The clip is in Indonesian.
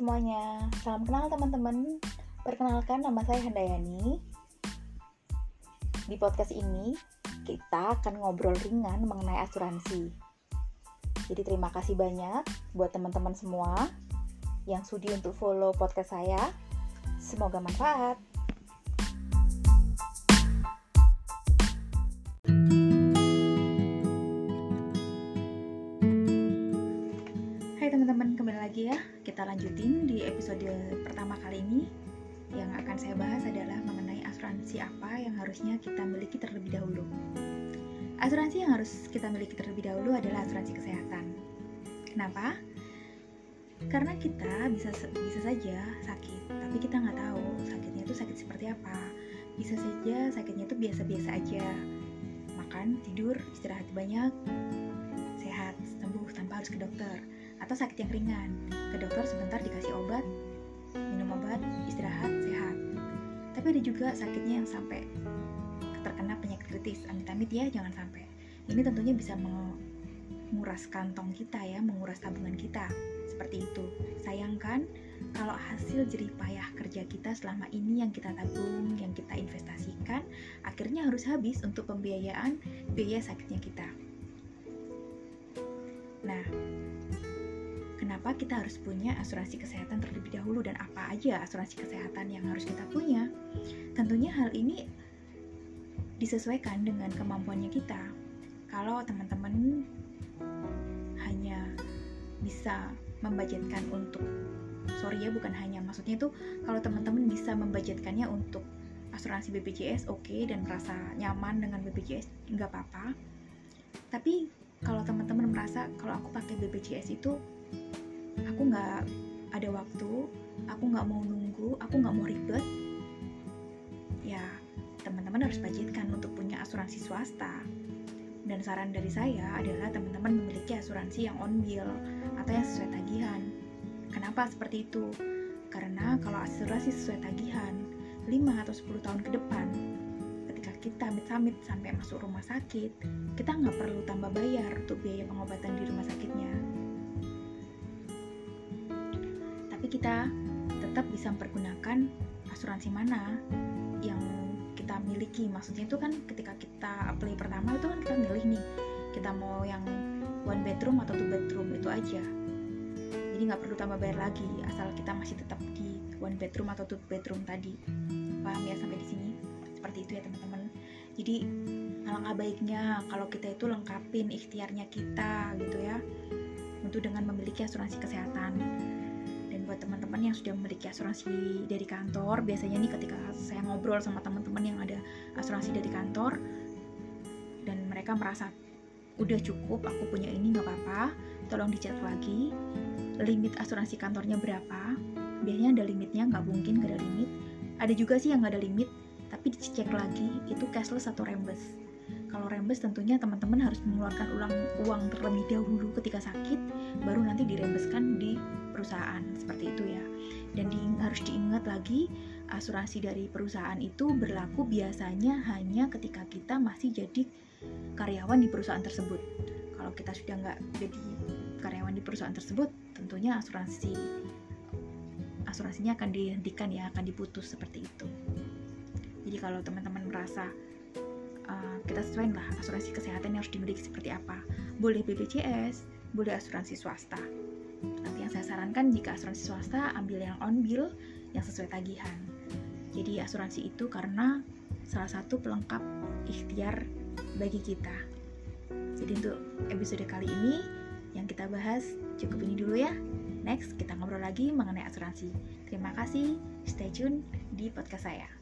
semuanya, salam kenal teman-teman. Perkenalkan nama saya Handayani. Di podcast ini kita akan ngobrol ringan mengenai asuransi. Jadi terima kasih banyak buat teman-teman semua yang sudi untuk follow podcast saya. Semoga manfaat. teman-teman, kembali lagi ya. Kita lanjutin di episode pertama kali ini. Yang akan saya bahas adalah mengenai asuransi apa yang harusnya kita miliki terlebih dahulu. Asuransi yang harus kita miliki terlebih dahulu adalah asuransi kesehatan. Kenapa? Karena kita bisa bisa saja sakit, tapi kita nggak tahu sakitnya itu sakit seperti apa. Bisa saja sakitnya itu biasa-biasa aja. Makan, tidur, istirahat banyak, sehat, sembuh tanpa harus ke dokter atau sakit yang ringan. Ke dokter sebentar dikasih obat, minum obat, istirahat, sehat. Tapi ada juga sakitnya yang sampai terkena penyakit kritis. Amit-amit ya, jangan sampai. Ini tentunya bisa menguras kantong kita ya, menguras tabungan kita. Seperti itu. Sayangkan kalau hasil jerih payah kerja kita selama ini yang kita tabung, yang kita investasikan, akhirnya harus habis untuk pembiayaan biaya sakitnya kita. Nah, kenapa kita harus punya asuransi kesehatan terlebih dahulu dan apa aja asuransi kesehatan yang harus kita punya. Tentunya hal ini disesuaikan dengan kemampuannya kita. Kalau teman-teman hanya bisa membajetkan untuk sorry ya bukan hanya maksudnya itu kalau teman-teman bisa membajetkannya untuk asuransi BPJS oke okay, dan merasa nyaman dengan BPJS nggak apa-apa tapi kalau teman-teman merasa kalau aku pakai BPJS itu aku nggak ada waktu aku nggak mau nunggu aku nggak mau ribet. Ya teman-teman harus budgetkan untuk punya asuransi swasta. Dan saran dari saya adalah teman-teman memiliki asuransi yang on bill atau yang sesuai tagihan. Kenapa seperti itu? Karena kalau asuransi sesuai tagihan 5 atau 10 tahun ke depan ketika kita amit-amit sampai masuk rumah sakit kita nggak perlu tambah bayar untuk biaya pengobatan di rumah sakitnya kita tetap bisa mempergunakan asuransi mana yang kita miliki. Maksudnya itu kan ketika kita apply pertama itu kan kita milih nih kita mau yang one bedroom atau two bedroom itu aja. Jadi nggak perlu tambah bayar lagi asal kita masih tetap di one bedroom atau two bedroom tadi. Paham ya sampai di sini? Seperti itu ya teman-teman. Jadi alangkah baiknya kalau kita itu lengkapin ikhtiarnya kita gitu ya untuk dengan memiliki asuransi kesehatan yang sudah memiliki asuransi dari kantor. Biasanya nih ketika saya ngobrol sama teman-teman yang ada asuransi dari kantor dan mereka merasa udah cukup aku punya ini nggak apa-apa tolong dicek lagi. Limit asuransi kantornya berapa? Biasanya ada limitnya nggak mungkin gak ada limit. Ada juga sih yang nggak ada limit tapi dicek lagi itu cashless atau reimburse kalau reimburse tentunya teman-teman harus mengeluarkan uang uang terlebih dahulu ketika sakit baru nanti dirembeskan di perusahaan. Seperti itu ya. Dan di, harus diingat lagi asuransi dari perusahaan itu berlaku biasanya hanya ketika kita masih jadi karyawan di perusahaan tersebut. Kalau kita sudah nggak jadi karyawan di perusahaan tersebut tentunya asuransi asuransinya akan dihentikan ya akan diputus seperti itu. Jadi kalau teman-teman merasa uh, kita sesuai lah asuransi kesehatan yang harus dimiliki seperti apa boleh BPJS boleh asuransi swasta tapi yang saya sarankan jika asuransi swasta ambil yang on bill yang sesuai tagihan. Jadi asuransi itu karena salah satu pelengkap ikhtiar bagi kita. Jadi untuk episode kali ini yang kita bahas cukup ini dulu ya. Next kita ngobrol lagi mengenai asuransi. Terima kasih, stay tune di podcast saya.